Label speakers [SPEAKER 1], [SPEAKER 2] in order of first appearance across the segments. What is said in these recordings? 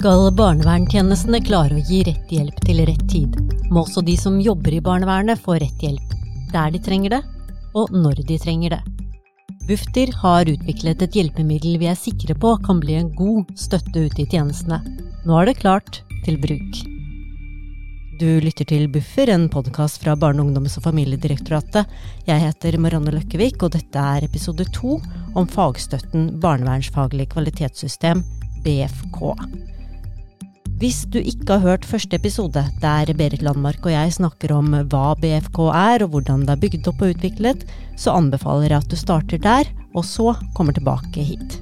[SPEAKER 1] Skal barnevernstjenestene klare å gi rett hjelp til rett tid, må også de som jobber i barnevernet få rett hjelp, der de trenger det, og når de trenger det. Bufdir har utviklet et hjelpemiddel vi er sikre på kan bli en god støtte ute i tjenestene. Nå er det klart til bruk. Du lytter til Buffer, en podkast fra Barne-, ungdoms- og familiedirektoratet. Jeg heter Marianne Løkkevik, og dette er episode to om fagstøtten Barnevernsfaglig kvalitetssystem, BFK. Hvis du ikke har hørt første episode, der Berit Landmark og jeg snakker om hva BFK er og hvordan det er bygd opp og utviklet, så anbefaler jeg at du starter der, og så kommer tilbake hit.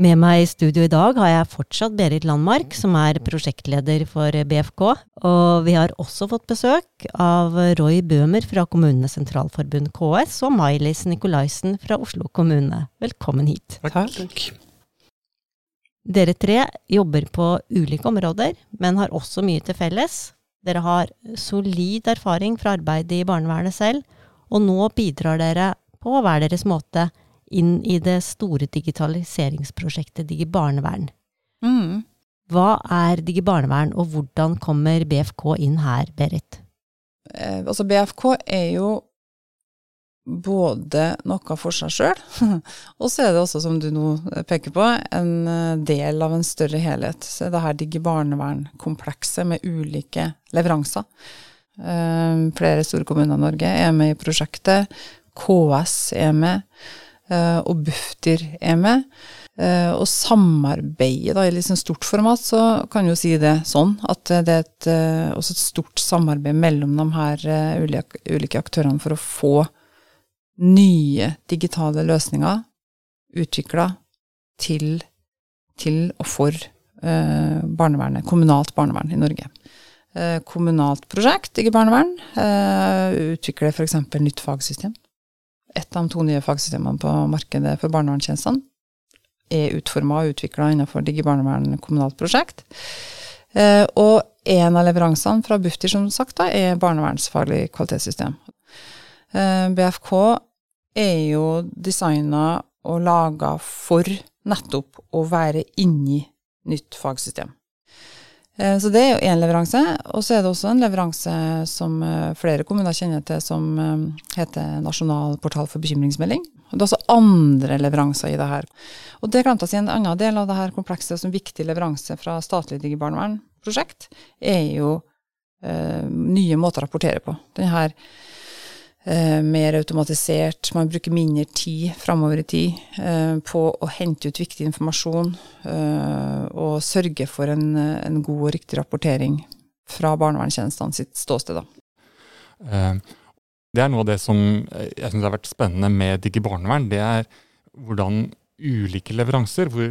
[SPEAKER 1] Med meg i studio i dag har jeg fortsatt Berit Landmark, som er prosjektleder for BFK. Og vi har også fått besøk av Roy Bøhmer fra Kommunenes Sentralforbund KS og Mailis Nikolaisen fra Oslo kommune. Velkommen hit.
[SPEAKER 2] Takk.
[SPEAKER 1] Dere tre jobber på ulike områder, men har også mye til felles. Dere har solid erfaring fra arbeidet i barnevernet selv, og nå bidrar dere på hver deres måte inn i det store digitaliseringsprosjektet Digi barnevern.
[SPEAKER 2] Mm.
[SPEAKER 1] Hva er Digi barnevern, og hvordan kommer BFK inn her, Berit?
[SPEAKER 2] Eh, altså BFK er jo både noe for seg sjøl, og så er det også, som du nå peker på, en eh, del av en større helhet. Så det her digger barnevern-komplekset med ulike leveranser. Eh, flere store kommuner i Norge er med i prosjektet. KS er med. Eh, og Bufdir er med. Og samarbeidet da, i liksom stort format, så kan jo si det sånn at det er et, også et stort samarbeid mellom de her ulike, aktørene for å få nye digitale løsninger utvikla til, til, og for barnevernet, kommunalt barnevern i Norge. kommunalt prosjekt, ikke barnevern, utvikler f.eks. nytt fagsystem et av de to nye fagsystemene på markedet for barnevernstjenestene er utforma og utvikla innenfor DigiBarnevern kommunalt prosjekt. Eh, og en av leveransene fra Bufdir som sagt da, er barnevernsfaglig kvalitetssystem. Eh, BFK er jo designa og laga for nettopp å være inni nytt fagsystem. Eh, så det er jo én leveranse. Og så er det også en leveranse som eh, flere kommuner kjenner til, som eh, heter Nasjonal portal for bekymringsmelding. Og det er også andre leveranser i det her. Og det glemte å si, en annen del av det her komplekset som viktig leveranse fra statlig digibarnevernprosjekt, er jo eh, nye måter å rapportere på. Denne her eh, mer automatisert. Man bruker mindre tid framover i tid eh, på å hente ut viktig informasjon eh, og sørge for en, en, god og riktig rapportering fra barnevernstjenestene sitt ståsted.
[SPEAKER 3] Det er noe av det som jeg syns har vært spennende med Digi barnevern. Det er hvordan ulike leveranser, hvor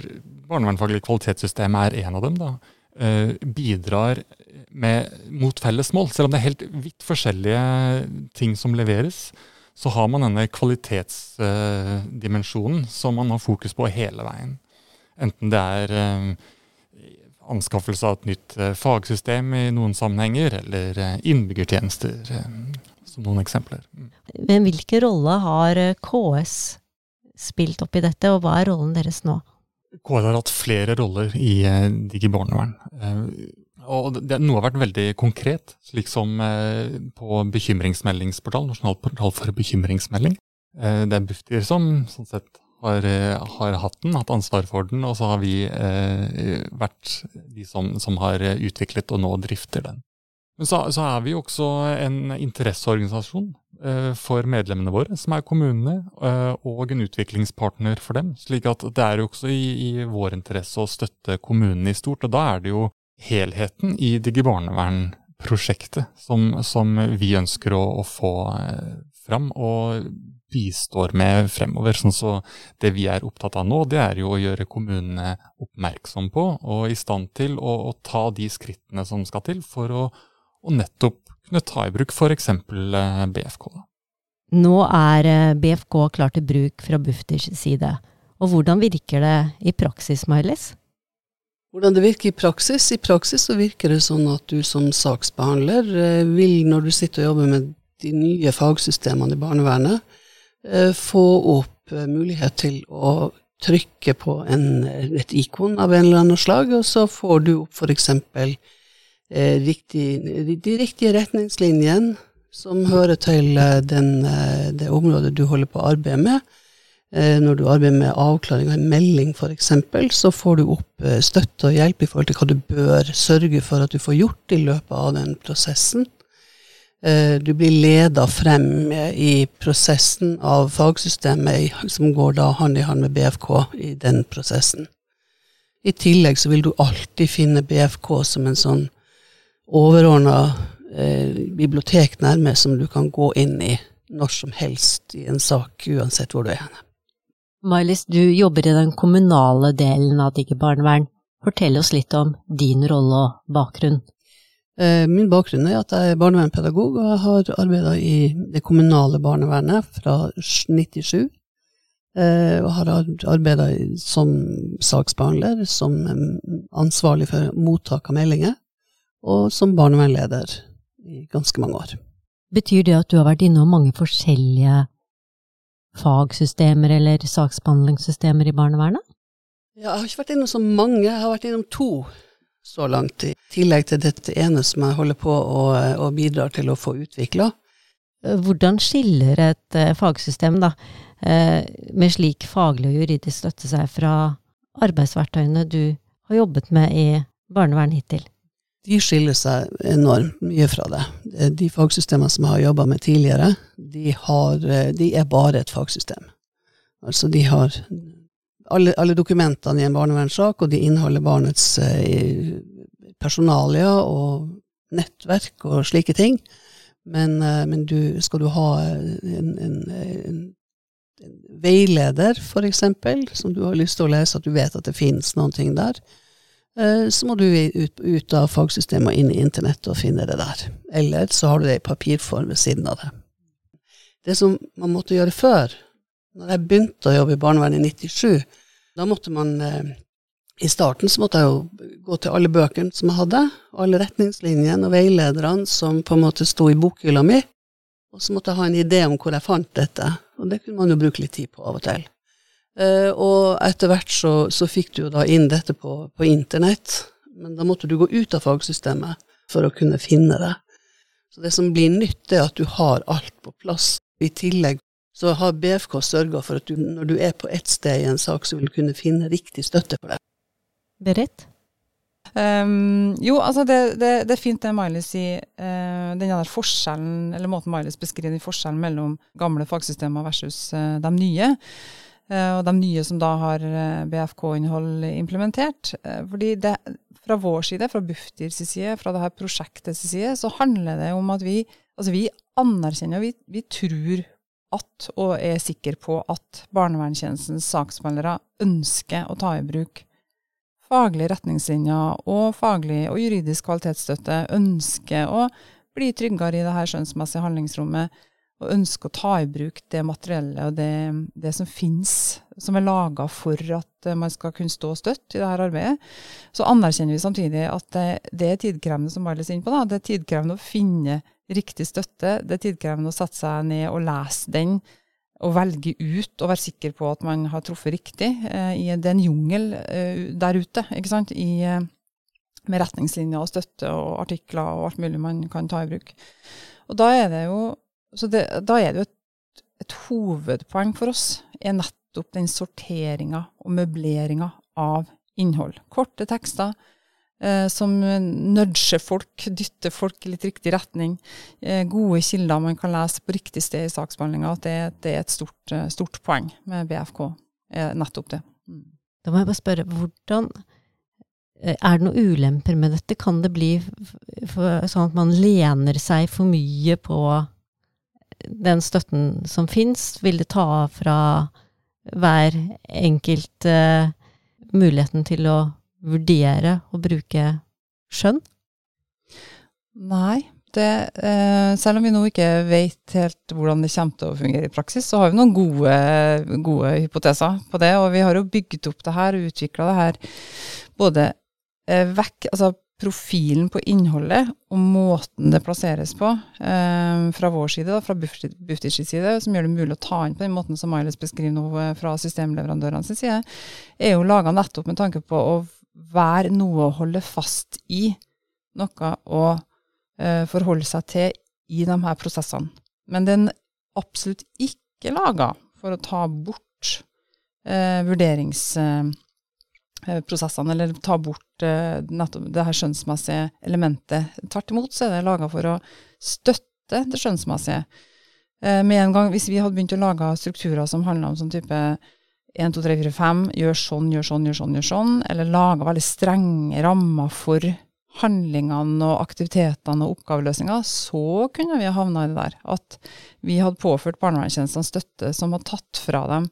[SPEAKER 3] barnevernfaglig kvalitetssystem er en av dem, da, bidrar med, mot felles mål. Selv om det er helt vidt forskjellige ting som leveres, så har man denne kvalitetsdimensjonen som man har fokus på hele veien. Enten det er eh, anskaffelse av et nytt eh, fagsystem i noen sammenhenger, eller eh, innbyggertjenester, som noen eksempler. Mm.
[SPEAKER 1] Men hvilken rolle har KS spilt opp i dette, og hva er rollen deres nå?
[SPEAKER 3] KS har hatt flere roller i Digi barnevern. Og det, noe har vært veldig konkret, slik som eh, på bekymringsmeldingsportal, Nasjonal portal for bekymringsmelding. Eh, det er Bufdir som sånn sett har, eh, har, hatt den, hatt ansvar for den, og så har vi eh, vært de som, som, har utviklet og nå drifter den. Men så, så er vi jo også en interesseorganisasjon for medlemmene våre, som er kommunene, og en utviklingspartner for dem. slik at det er jo også i, i vår interesse å støtte kommunene i stort, og da er det jo helheten i DigiBarnevern-prosjektet som, som, vi ønsker å, å, få eh, fram og bistår med fremover. Sånn så det vi er opptatt av nå, det er jo å gjøre kommunene oppmerksom på og i stand til å, å ta de skrittene som skal til for å, å nettopp kunne ta i bruk f.eks. Eh, BFK.
[SPEAKER 1] Nå er eh, BFK klar til bruk fra Bufdirs side. Og hvordan virker det i praksis, Mailis?
[SPEAKER 4] Hvordan det virker i praksis? I praksis så virker det sånn at du som saksbehandler eh, vil, når du sitter og jobber med de nye fagsystemene i barnevernet, eh, få opp eh, mulighet til å trykke på en, et ikon av en eller annen slag, og så får du opp f.eks. Eh, riktig, de riktige retningslinjene som hører til den, det området du holder på å arbeide med. Eh, når du arbeider med avklaring av en melding f.eks., så får du opp støtte og hjelp i forhold til hva du bør sørge for at du får gjort i løpet av den prosessen. Du blir leda frem i prosessen av fagsystemet som går da hånd i hånd med BFK i den prosessen. I tillegg så vil du alltid finne BFK som en sånn overordna eh, bibliotek nærme som du kan gå inn i når som helst i en sak, uansett hvor du er henne.
[SPEAKER 1] Mailis, du jobber i den kommunale delen av Digge barnevern. Fortell oss litt om din rolle og bakgrunn.
[SPEAKER 4] Eh, min bakgrunn er at jeg er barnevernspedagog, og jeg har arbeida i det kommunale barnevernet fra 97. Eh, og har arbeida som saksbehandler, som ansvarlig for mottak av meldinger, og som barnevernleder i ganske mange år.
[SPEAKER 1] Betyr det at du har vært innom mange forskjellige fagsystemer eller saksbehandlingssystemer i barnevernet?
[SPEAKER 4] Ja, jeg har ikke vært innom så mange, jeg har vært innom to så langt, i tillegg til dette ene som jeg holder på og, og bidrar til å få utvikla.
[SPEAKER 1] Hvordan skiller et uh, fagsystem da, uh, med slik faglig og juridisk støtte seg fra arbeidsverktøyene du har jobbet med i barnevern hittil?
[SPEAKER 4] De skiller seg enormt mye fra det. De fagsystemene som jeg har jobba med tidligere, de, har, de, er bare et fagsystem. Altså de har alle, alle dokumentene i en barnevernssak, og de inneholder barnets eh, personalia og nettverk og slike ting. Men, eh, men du, skal du ha en, en, en, en veileder, eksempel, som du har lyst til å lese, at du vet at det finnes noen ting der, Eh, så må du ut, ut av fagsystemet og inn i internett og finne det der. Eller så har du det i papirform ved siden av det. Det som man måtte gjøre før, når jeg begynte å jobbe i barnevernet i 97, da måtte man eh, I starten så måtte jeg jo gå til alle bøkene som jeg hadde, alle retningslinjene og veilederne som på en måte sto i bokhylla mi, og så måtte jeg ha en idé om hvor jeg fant dette, og det kunne man jo bruke litt tid på av og til. Uh, og etter hvert så, så, fikk du jo da inn dette på, på, internett, men da måtte du gå ut av fagsystemet for å kunne finne det. Så det som blir nytt, er at du har alt på plass. I tillegg så har BFK sørga for at du, når du er på ett sted i en sak, så vil du kunne finne riktig støtte for det.
[SPEAKER 1] Berit?
[SPEAKER 2] Um, jo, altså det, det, det, er fint det Miley sier. Uh, den der forskjellen, eller måten Miley beskriver den forskjellen mellom gamle fagsystemer versus uh, de nye. Eh, og de nye som da har eh, BFK-innhold implementert. Eh, fordi det, fra vår side, fra Bufdirs side, fra det her prosjektets side, så handler det om at vi, altså vi anerkjenner og vi, vi tror at, og er sikre på at barnevernstjenestens saksbehandlere ønsker å ta i bruk faglige retningslinjer og faglig og juridisk kvalitetsstøtte, ønsker å bli tryggere i det her skjønnsmessige handlingsrommet og ønsker å ta i bruk det materiellet og det, det som finnes, som er laga for at man skal kunne stå støtt i dette arbeidet, så anerkjenner vi samtidig at det, det er tidkrevende, som Marlis er inne på. Da. Det er tidkrevende å finne riktig støtte. Det er tidkrevende å sette seg ned og lese den og velge ut og være sikker på at man har truffet riktig. Eh, det er en jungel eh, der ute ikke sant? I, eh, med retningslinjer og støtte og artikler og alt mulig man kan ta i bruk. Og da er det jo så det, da er det jo et, et, hovedpoeng for oss er nettopp den sorteringa og møbleringa av innhold. Korte tekster eh, som nudger folk, dytter folk i litt riktig retning. Eh, gode kilder man kan lese på riktig sted i saksbehandlinga. At det, det, er et stort, eh, stort, poeng med BFK. er nettopp det. Mm.
[SPEAKER 1] Da må jeg bare spørre, hvordan eh, er det noen ulemper med dette? Kan det bli for, sånn at man lener seg for mye på den støtten som fins, det ta fra hver enkelt uh, muligheten til å vurdere og bruke skjønn?
[SPEAKER 2] Nei. Det, uh, selv om vi nå ikke vet helt hvordan det kommer til å fungere i praksis, så har vi noen gode, gode hypoteser på det. Og vi har jo bygd opp det her og utvikla det her både eh, vekk Altså profilen på innholdet og måten det plasseres på eh, fra vår side, da, fra Bufdirs side, som gjør det mulig å ta inn på den måten som Miles beskriver nå eh, fra systemleverandørene sin side, er jo laga nettopp med tanke på å være noe å holde fast i. Noe å eh, forholde seg til i de her prosessene. Men den er absolutt ikke laga for å ta bort eh, vurderings eh, prosessene, eller ta bort uh, det her skjønnsmessige elementet. Tvert imot så er det laga for å støtte det skjønnsmessige. Uh, med en gang, Hvis vi hadde begynt å lage strukturer som handla om sånn type 1, 2, 3, 4, 5, gjør sånn, gjør sånn, gjør sånn, gjør sånn, eller laga veldig strenge rammer for handlingene og aktivitetene og oppgaveløsninga, så kunne vi ha havna i det der. At vi hadde påført barnevernstjenestene støtte som hadde tatt fra dem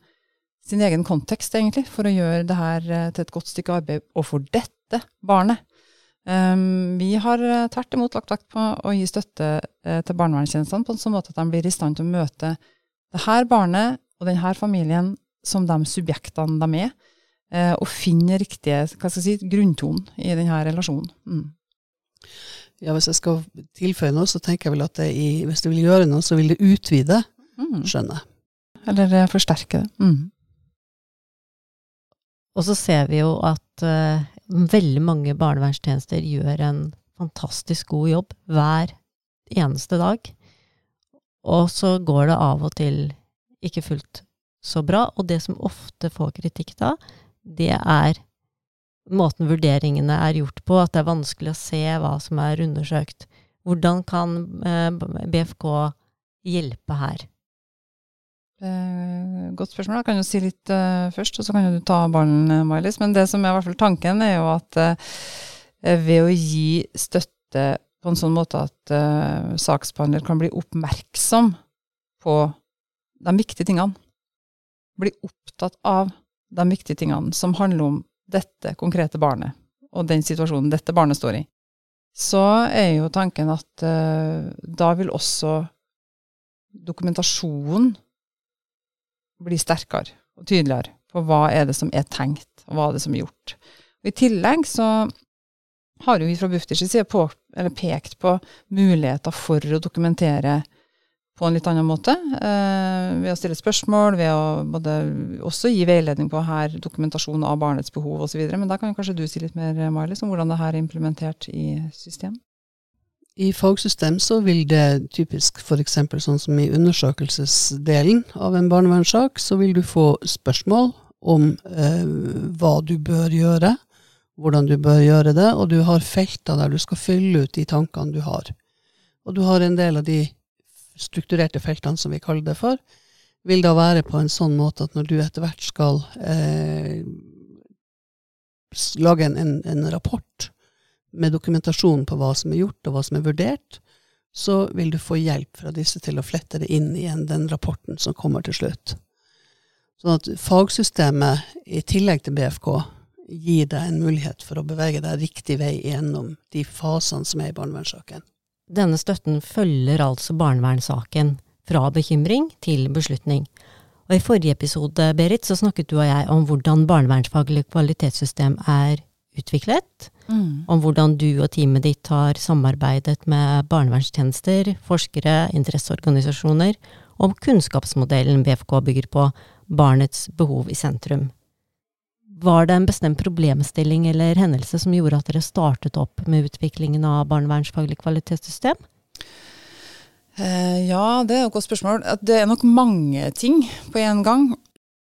[SPEAKER 2] sin egen kontekst, egentlig, for å gjøre det her eh, til et godt stykke arbeid, og for dette barnet. Um, vi har eh, tvert imot lagt vekt på å gi støtte uh, til barnevernstjenestene på en sånn måte at de blir i stand til å møte det her barnet og denne familien som de subjektene de er, og finne riktige hva skal jeg si, grunntonen i denne relasjonen. Mm.
[SPEAKER 4] Ja, Hvis jeg skal tilføye noe, så tenker jeg vel at i, hvis du vil gjøre noe, så vil det utvide mm. skjønnet.
[SPEAKER 2] Eller forsterke det. Mm.
[SPEAKER 1] Og så ser vi jo at uh, veldig mange barnevernstjenester gjør en fantastisk god jobb hver eneste dag. Og så går det av og til ikke fullt så bra. Og det som ofte får kritikk da, det er måten vurderingene er gjort på, at det er vanskelig å se hva som er undersøkt. Hvordan kan eh, BFK hjelpe her?
[SPEAKER 2] Eh, godt spørsmål. Jeg kan jo si litt uh, først, og så kan du ta ballen, uh, Mailis. Men det som er i hvert fall tanken, er jo at uh, ved å gi støtte på en sånn måte at uh, saksbehandler kan bli oppmerksom på de viktige tingene, bli opptatt av de viktige tingene som handler om dette konkrete barnet, og den situasjonen dette barnet står i, så er jo tanken at da vil også dokumentasjonen bli sterkere og tydeligere på hva er det som er tenkt, og hva er det som er gjort. Og I tillegg så har jo vi fra Bufdirs side på, pekt på muligheter for å dokumentere på en litt annen måte. Eh, ved å stille spørsmål, ved å både også gi veiledning på her, dokumentasjon av barnets behov osv. Men da kan kanskje du si litt mer, Marlies, om hvordan det her er implementert i system?
[SPEAKER 4] I fagsystem så vil det typisk f.eks. sånn som i undersøkelsesdelen av en barnevernssak, så vil du få spørsmål om eh, hva du bør gjøre, hvordan du bør gjøre det, og du har felter der du skal fylle ut de tankene du har. Og du har en del av de strukturerte feltene, som vi kaller det for, vil da være på en sånn måte at når du etter hvert skal eh, lage en, en, en rapport, med dokumentasjon på hva som er gjort, og hva som er vurdert, så vil du få hjelp fra disse til å flette det inn igjen, den rapporten som kommer til slutt. Sånn at fagsystemet, i tillegg til BFK, gir deg en mulighet for å bevege deg riktig vei gjennom de fasene som er i barnevernssaken.
[SPEAKER 1] Denne støtten følger altså barnevernssaken fra bekymring til beslutning. Og I forrige episode Berit, så snakket du og jeg om hvordan barnevernsfaglig kvalitetssystem er utviklet, mm. om hvordan du og teamet ditt har samarbeidet med barnevernstjenester, forskere, interesseorganisasjoner, om kunnskapsmodellen BFK bygger på, barnets behov i sentrum. Var det en bestemt problemstilling eller hendelse som gjorde at dere startet opp med utviklingen av barnevernsfaglig kvalitetssystem?
[SPEAKER 2] Eh, ja, det er et godt spørsmål. Det er nok mange ting på en gang.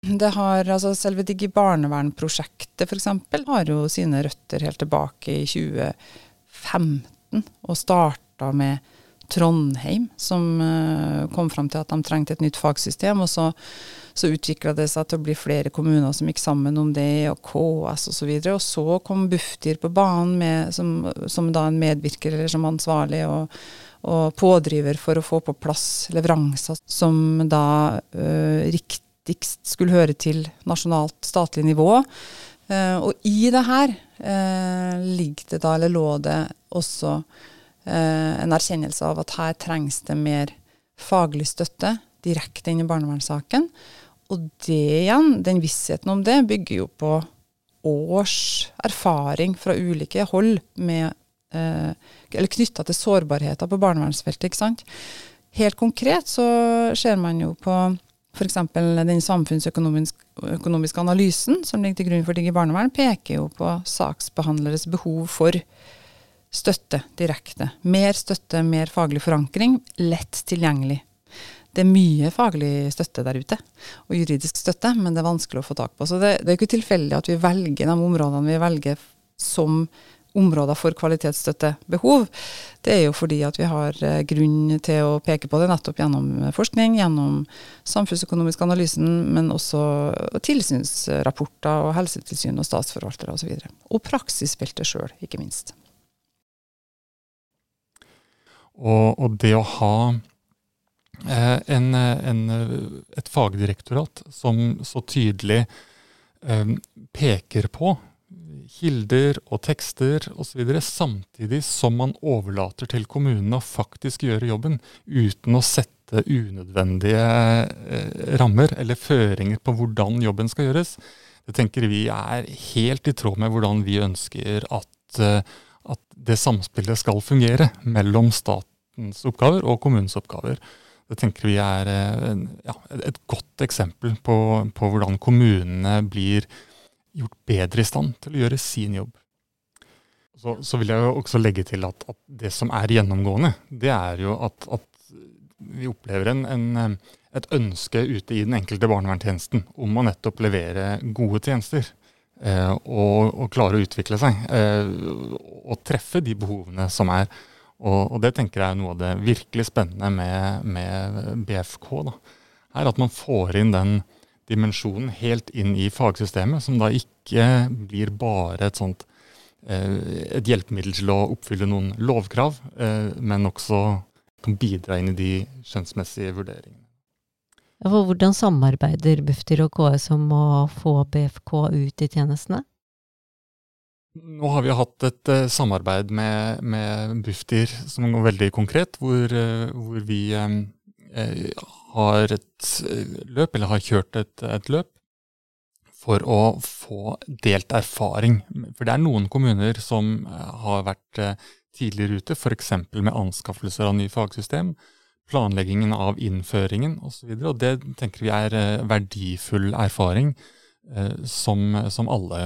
[SPEAKER 2] Det har, altså Selve Digi barnevern-prosjektet f.eks. har jo sine røtter helt tilbake i 2015, og starta med Trondheim, som uh, kom fram til at de trengte et nytt fagsystem. Og så, så utvikla det seg til å bli flere kommuner som gikk sammen om det, og KS osv. Og, så og så kom Bufdir på banen med, som, som, da en medvirker eller som ansvarlig. og og pådriver for å få på plass leveranser som da uh, rikt, viktigst skulle høre til nasjonalt, statlig nivå. Uh, og i det her uh, ligger det da, eller lå det også uh, en erkjennelse av at her trengs det mer faglig støtte direkte inn i barnevernssaken. Og det igjen, den vissheten om det, bygger jo på års erfaring fra ulike hold med eh, eller knytta til sårbarheter på barnevernsfeltet. ikke sant? Helt konkret så ser man jo på f.eks. den samfunnsøkonomiske analysen som ligger til grunn for Digi barnevern, peker jo på saksbehandleres behov for støtte direkte. Mer støtte, mer faglig forankring, lett tilgjengelig. Det er mye faglig støtte der ute, og juridisk støtte, men det er vanskelig å få tak på. Så det, det er ikke tilfeldig at vi velger de områdene vi velger som områder for kvalitetsstøttebehov. Det er jo fordi at vi har eh, grunn til å peke på det nettopp gjennom forskning, gjennom samfunnsøkonomisk analysen, men også tilsynsrapporter og helsetilsyn og statsforvaltere osv. Og, så og praksisfeltet sjøl, ikke minst.
[SPEAKER 3] Og, og det å ha eh, en, en, et fagdirektorat som så tydelig eh, peker på kilder og tekster osv., samtidig som man overlater til kommunene å faktisk gjøre jobben, uten å sette unødvendige eh, rammer eller føringer på hvordan jobben skal gjøres. Det tenker vi er helt i tråd med hvordan vi ønsker at eh, at det samspillet skal fungere mellom statens oppgaver og kommunens oppgaver. Det tenker vi er eh, ja, et godt eksempel på, på, hvordan kommunene blir gjort bedre i stand til å gjøre sin jobb. Så, så vil jeg jo også legge til at, at, det som er gjennomgående, det er jo at, at vi opplever en, en, et ønske ute i den enkelte barnevernstjenesten om å nettopp levere gode tjenester. Eh, og, og, klare å utvikle seg. Eh, og treffe de behovene som er. Og, og, det tenker jeg er noe av det virkelig spennende med, med BFK. Da, er at man får inn den dimensjonen helt inn i fagsystemet, som da ikke blir bare et sånt eh, et hjelpemiddel til å oppfylle noen lovkrav, men også kan bidra inn i de skjønnsmessige vurderingene.
[SPEAKER 1] Hvordan samarbeider Bufdir og KS om å få BFK ut i tjenestene?
[SPEAKER 3] Nå har vi hatt et uh, samarbeid med, med, Bufdir som går veldig konkret, hvor, uh, hvor vi uh, har et løp, eller har kjørt et, et, løp, for å få delt erfaring. For det er noen kommuner som har vært tidligere ute, f.eks. med anskaffelser av ny fagsystem planleggingen av innføringen osv. Og, så og det tenker vi er eh, verdifull erfaring eh, som, som, alle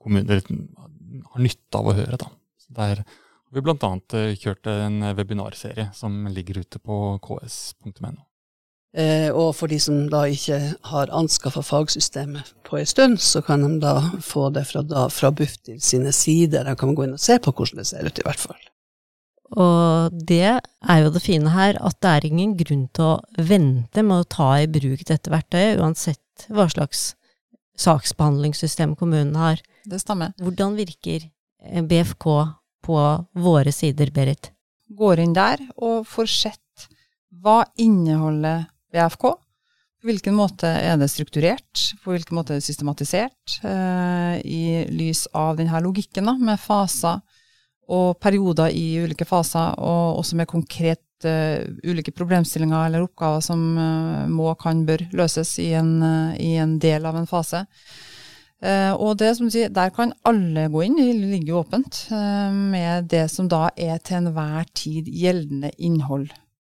[SPEAKER 3] kommuner har nytte av å høre. Da. Så der har vi bl.a. Eh, kjørt en webinarserie som ligger ute på ks.no.
[SPEAKER 4] Eh, og for de som da ikke har anskaffa fagsystemet på en stund, så kan de da få det fra, da, fra Bufdir sine sider. De kan gå inn og se på hvordan det ser ut, i hvert fall.
[SPEAKER 1] Og det er jo det fine her, at det er ingen grunn til å vente med å ta i bruk dette verktøyet, uansett hva slags saksbehandlingssystem kommunen har.
[SPEAKER 2] Det stemmer.
[SPEAKER 1] Hvordan virker BFK på våre sider, Berit?
[SPEAKER 2] Går inn der og får sett hva inneholder BFK? På hvilken måte er det strukturert, på hvilken måte er det systematisert, eh, i lys av denne logikken da, med faser og perioder i ulike faser, og også med konkret uh, ulike problemstillinger eller oppgaver som uh, må, kan, bør løses i en, uh, i en, del av en fase. og det som du sier, der kan alle gå inn, det ligger jo åpent, med det som da er til enhver tid gjeldende innhold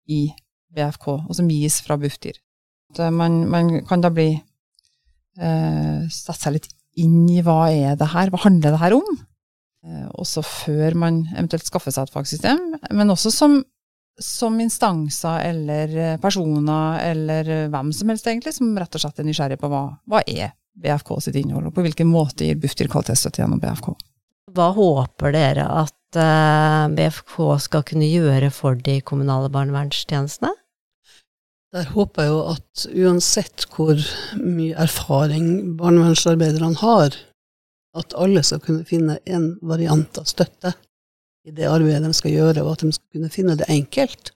[SPEAKER 2] i BFK, og som gis fra Bufdir. Man, man, kan da bli sette seg litt inn i hva er det her, hva handler det her om? Eh, også før man eventuelt skaffer seg et fagsystem, men også som, som, instanser eller eh, personer eller eh, hvem som helst, egentlig, som rett og slett er nysgjerrig på hva, hva er BFK sitt innhold, og på hvilken måte gir Bufdir kvalitetsstøtte gjennom BFK.
[SPEAKER 1] Hva håper dere at BFK skal kunne gjøre for de kommunale barnevernstjenestene?
[SPEAKER 4] Der håper jeg jo at uansett hvor mye erfaring barnevernsarbeiderne har, at alle skal kunne finne en variant av støtte i det arbeidet de skal gjøre, og at de skal kunne finne det enkelt.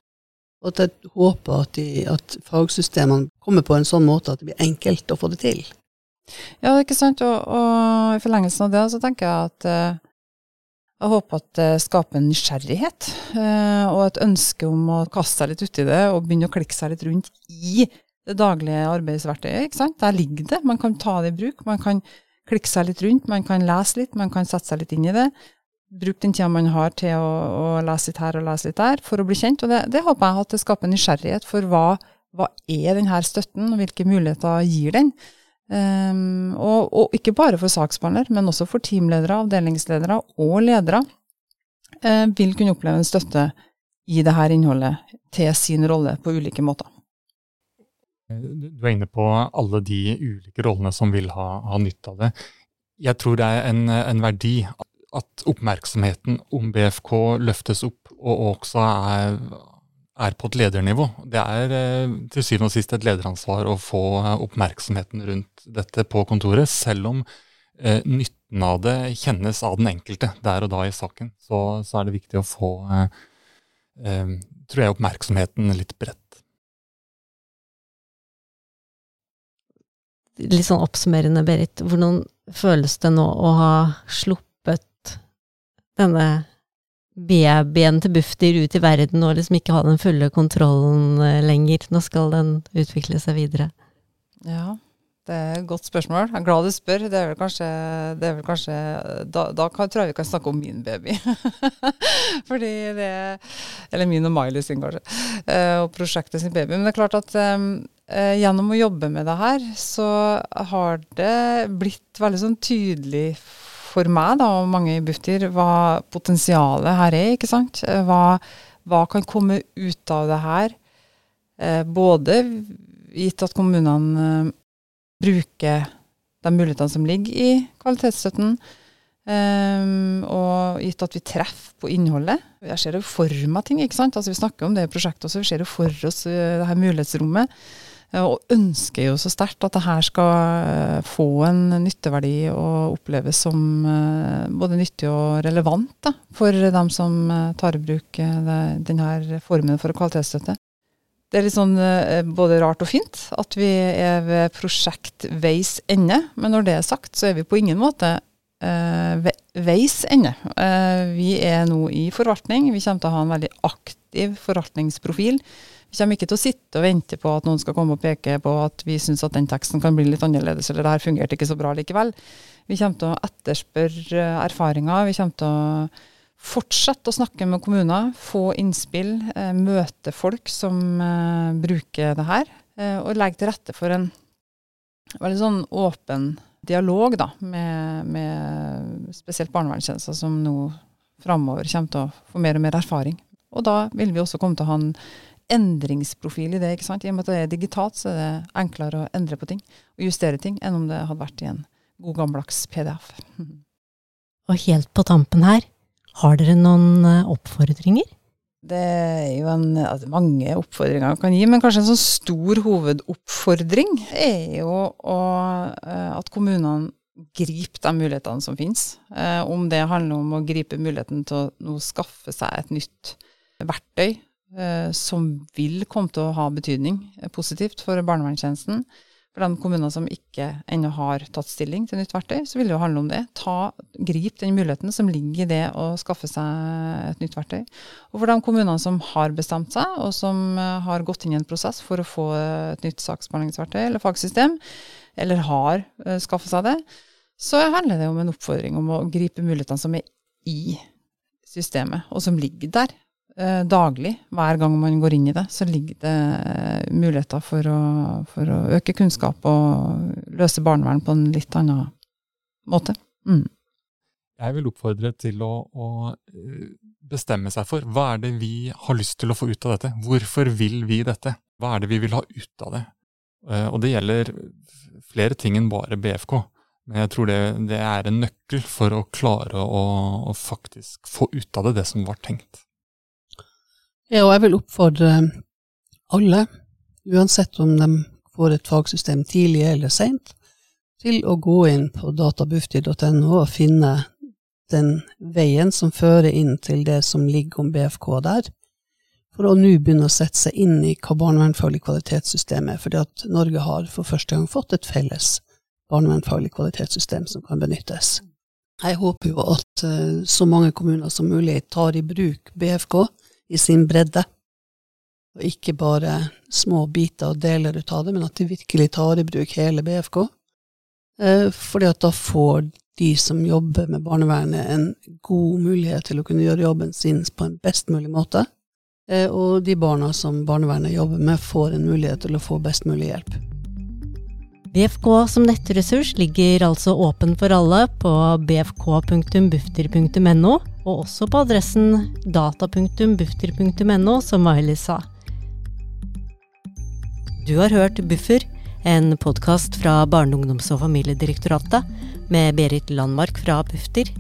[SPEAKER 4] Og at jeg håper at, de, at fagsystemene kommer på en sånn måte at det blir enkelt å få det til.
[SPEAKER 2] Ja, ikke sant. Og, og i forlengelsen av det så tenker jeg at uh, jeg håper at det skaper en nysgjerrighet uh, og et ønske om å kaste seg litt uti det og begynne å klikke seg litt rundt i det daglige arbeidsverktøyet. ikke sant? Der ligger det. Man kan ta det i bruk. Man kan klikke seg litt rundt, man kan lese litt, man kan sette seg litt inn i det. bruke den tida man har til å, å, lese litt her og lese litt der, for å bli kjent. Og det, det håper jeg at det skaper nysgjerrighet for hva, hva er denne støtten, og hvilke muligheter gir den. Um, og, og, ikke bare for saksbehandler, men også for teamledere, avdelingsledere og ledere uh, vil kunne oppleve en støtte i dette innholdet til sin rolle på ulike måter.
[SPEAKER 3] Du er inne på alle de ulike rollene som vil ha, ha nytte av det. Jeg tror det er en, en verdi at oppmerksomheten om BFK løftes opp, og også er, er på et ledernivå. Det er eh, til syvende og sist et lederansvar å få oppmerksomheten rundt dette på kontoret, selv om eh, nytten av det kjennes av den enkelte der og da i saken. Så, så er det viktig å få eh, eh tror jeg, oppmerksomheten litt bredt.
[SPEAKER 1] Litt sånn oppsummerende, Berit. Hvordan føles det nå å ha sluppet denne babyen til Bufdir ut i verden og liksom ikke ha den fulle kontrollen eh, lenger. Nå skal den utvikle seg videre.
[SPEAKER 2] Ja, det er et godt spørsmål. Jeg er glad du spør. Det er vel kanskje, er vel kanskje da, da, tror jeg vi kan snakke om min baby. Fordi det Eller min og Miley sin, kanskje. Eh, og prosjektet sin baby. Men det er klart at um, gjennom å jobbe med det her, så har det blitt veldig sånn tydelig for meg da, og mange i Bufdir hva potensialet her er. ikke sant? Hva, hva kan komme ut av det her? Eh, både gitt at kommunene eh, bruker de mulighetene som ligger i kvalitetsstøtten, eh, og gitt at vi treffer på innholdet. Jeg ser jo for meg ting. ikke sant? Altså Vi snakker om det prosjektet også, vi ser jo for oss det her mulighetsrommet. Eh, og ønsker jo så sterkt at det her skal eh, få en nytteverdi og oppleves som eh, både nyttig og relevant da, for dem som tar i bruk denne formen for kvalitetsstøtte. Det er litt sånn både rart og fint at vi er ved prosjekt veis ende, men når det er sagt, så er vi på ingen måte veis ende. vi er nå i forvaltning. Vi kommer til å ha en veldig aktiv forvaltningsprofil. Vi kommer ikke til å sitte og vente på at noen skal komme og peke på at vi syns at den teksten kan bli litt annerledes, eller det her fungerte ikke så bra likevel. Vi kommer til å etterspørre erfaringer. Vi kommer til å fortsette å snakke med kommuner, få innspill, eh, møte folk som eh, bruker det her, eh, og legge til rette for en veldig sånn åpen dialog da, med, med spesielt barnevernstjenester som nå framover kommer til å få mer og mer erfaring. Og da vil vi også komme til å ha en endringsprofil i det. ikke sant? I og med at det er digitalt, så er det enklere å endre på ting og justere ting enn om det hadde vært i en god gammeldags PDF.
[SPEAKER 1] Og helt på tampen her, har dere noen eh, oppfordringer?
[SPEAKER 2] Det er jo en, altså mange oppfordringer man kan gi, men kanskje en sånn stor hovedoppfordring er jo å, eh, at kommunene griper de mulighetene som finnes. Eh, om det handler om å gripe muligheten til å skaffe seg et nytt verktøy som vil komme til å ha betydning eh, positivt for barnevernstjenesten. For de kommunene som ikke ennå har tatt stilling til nytt verktøy, så vil det jo handle om det. Ta, grip den muligheten som ligger i det å skaffe seg et nytt verktøy. Og for de kommunene som har bestemt seg, og som eh, har gått inn i en prosess for å få et nytt saksbehandlingsverktøy eller fagsystem, eller har skaffet seg det, så handler det om en oppfordring om å gripe mulighetene som er i systemet, og som ligger der eh, daglig, hver gang man går inn i det, så ligger det eh, muligheter for å, for å, øke kunnskap og løse barnevern på en litt annen måte. Mm.
[SPEAKER 3] Jeg vil oppfordre til å, å, eh, bestemme seg for hva er det vi har lyst til å få ut av dette? Hvorfor vil vi dette? Hva er det vi vil ha ut av det? Eh, og det gjelder flere ting enn bare BFK. Men jeg tror det, det er en nøkkel for å klare å, å, faktisk få ut av det det som var tenkt.
[SPEAKER 4] Ja, og jeg vil oppfordre alle, uansett om de får et fagsystem tidlig eller seint, til å gå inn på databufti.no og finne den veien som fører inn til det som ligger om BFK der, for å nå begynne å sette seg inn i hva barnevernfaglig kvalitetssystem er, fordi at Norge har for første gang fått et felles barnevernfaglig kvalitetssystem som kan benyttes. Jeg håper jo at eh, så mange kommuner som mulig tar i bruk BFK, i sin bredde. Og ikke bare små biter og deler ut av det, men at de virkelig tar i bruk hele BFK. Eh, fordi at da får de som jobber med barnevernet, en god mulighet til å kunne gjøre jobben sin på en best mulig måte. Eh, og de barna som barnevernet jobber med, får en mulighet til å få best mulig hjelp.
[SPEAKER 1] BFK som nettressurs ligger altså åpen for alle på bfk.bufdir.no, og også på adressen data.bufter.no, som Miley sa. Du har hørt Buffer, en podkast fra Barne-, ungdoms- og familiedirektoratet, med Berit Landmark fra Bufdir,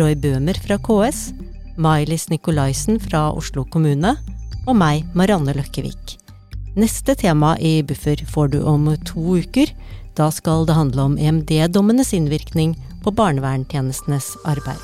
[SPEAKER 1] Roy Bøhmer fra KS, Mailis Nikolaisen fra Oslo kommune og meg, Marianne Løkkevik. Neste tema i Buffer får du om to uker. Da skal det handle om EMD-dommenes innvirkning på barnevernstjenestenes arbeid.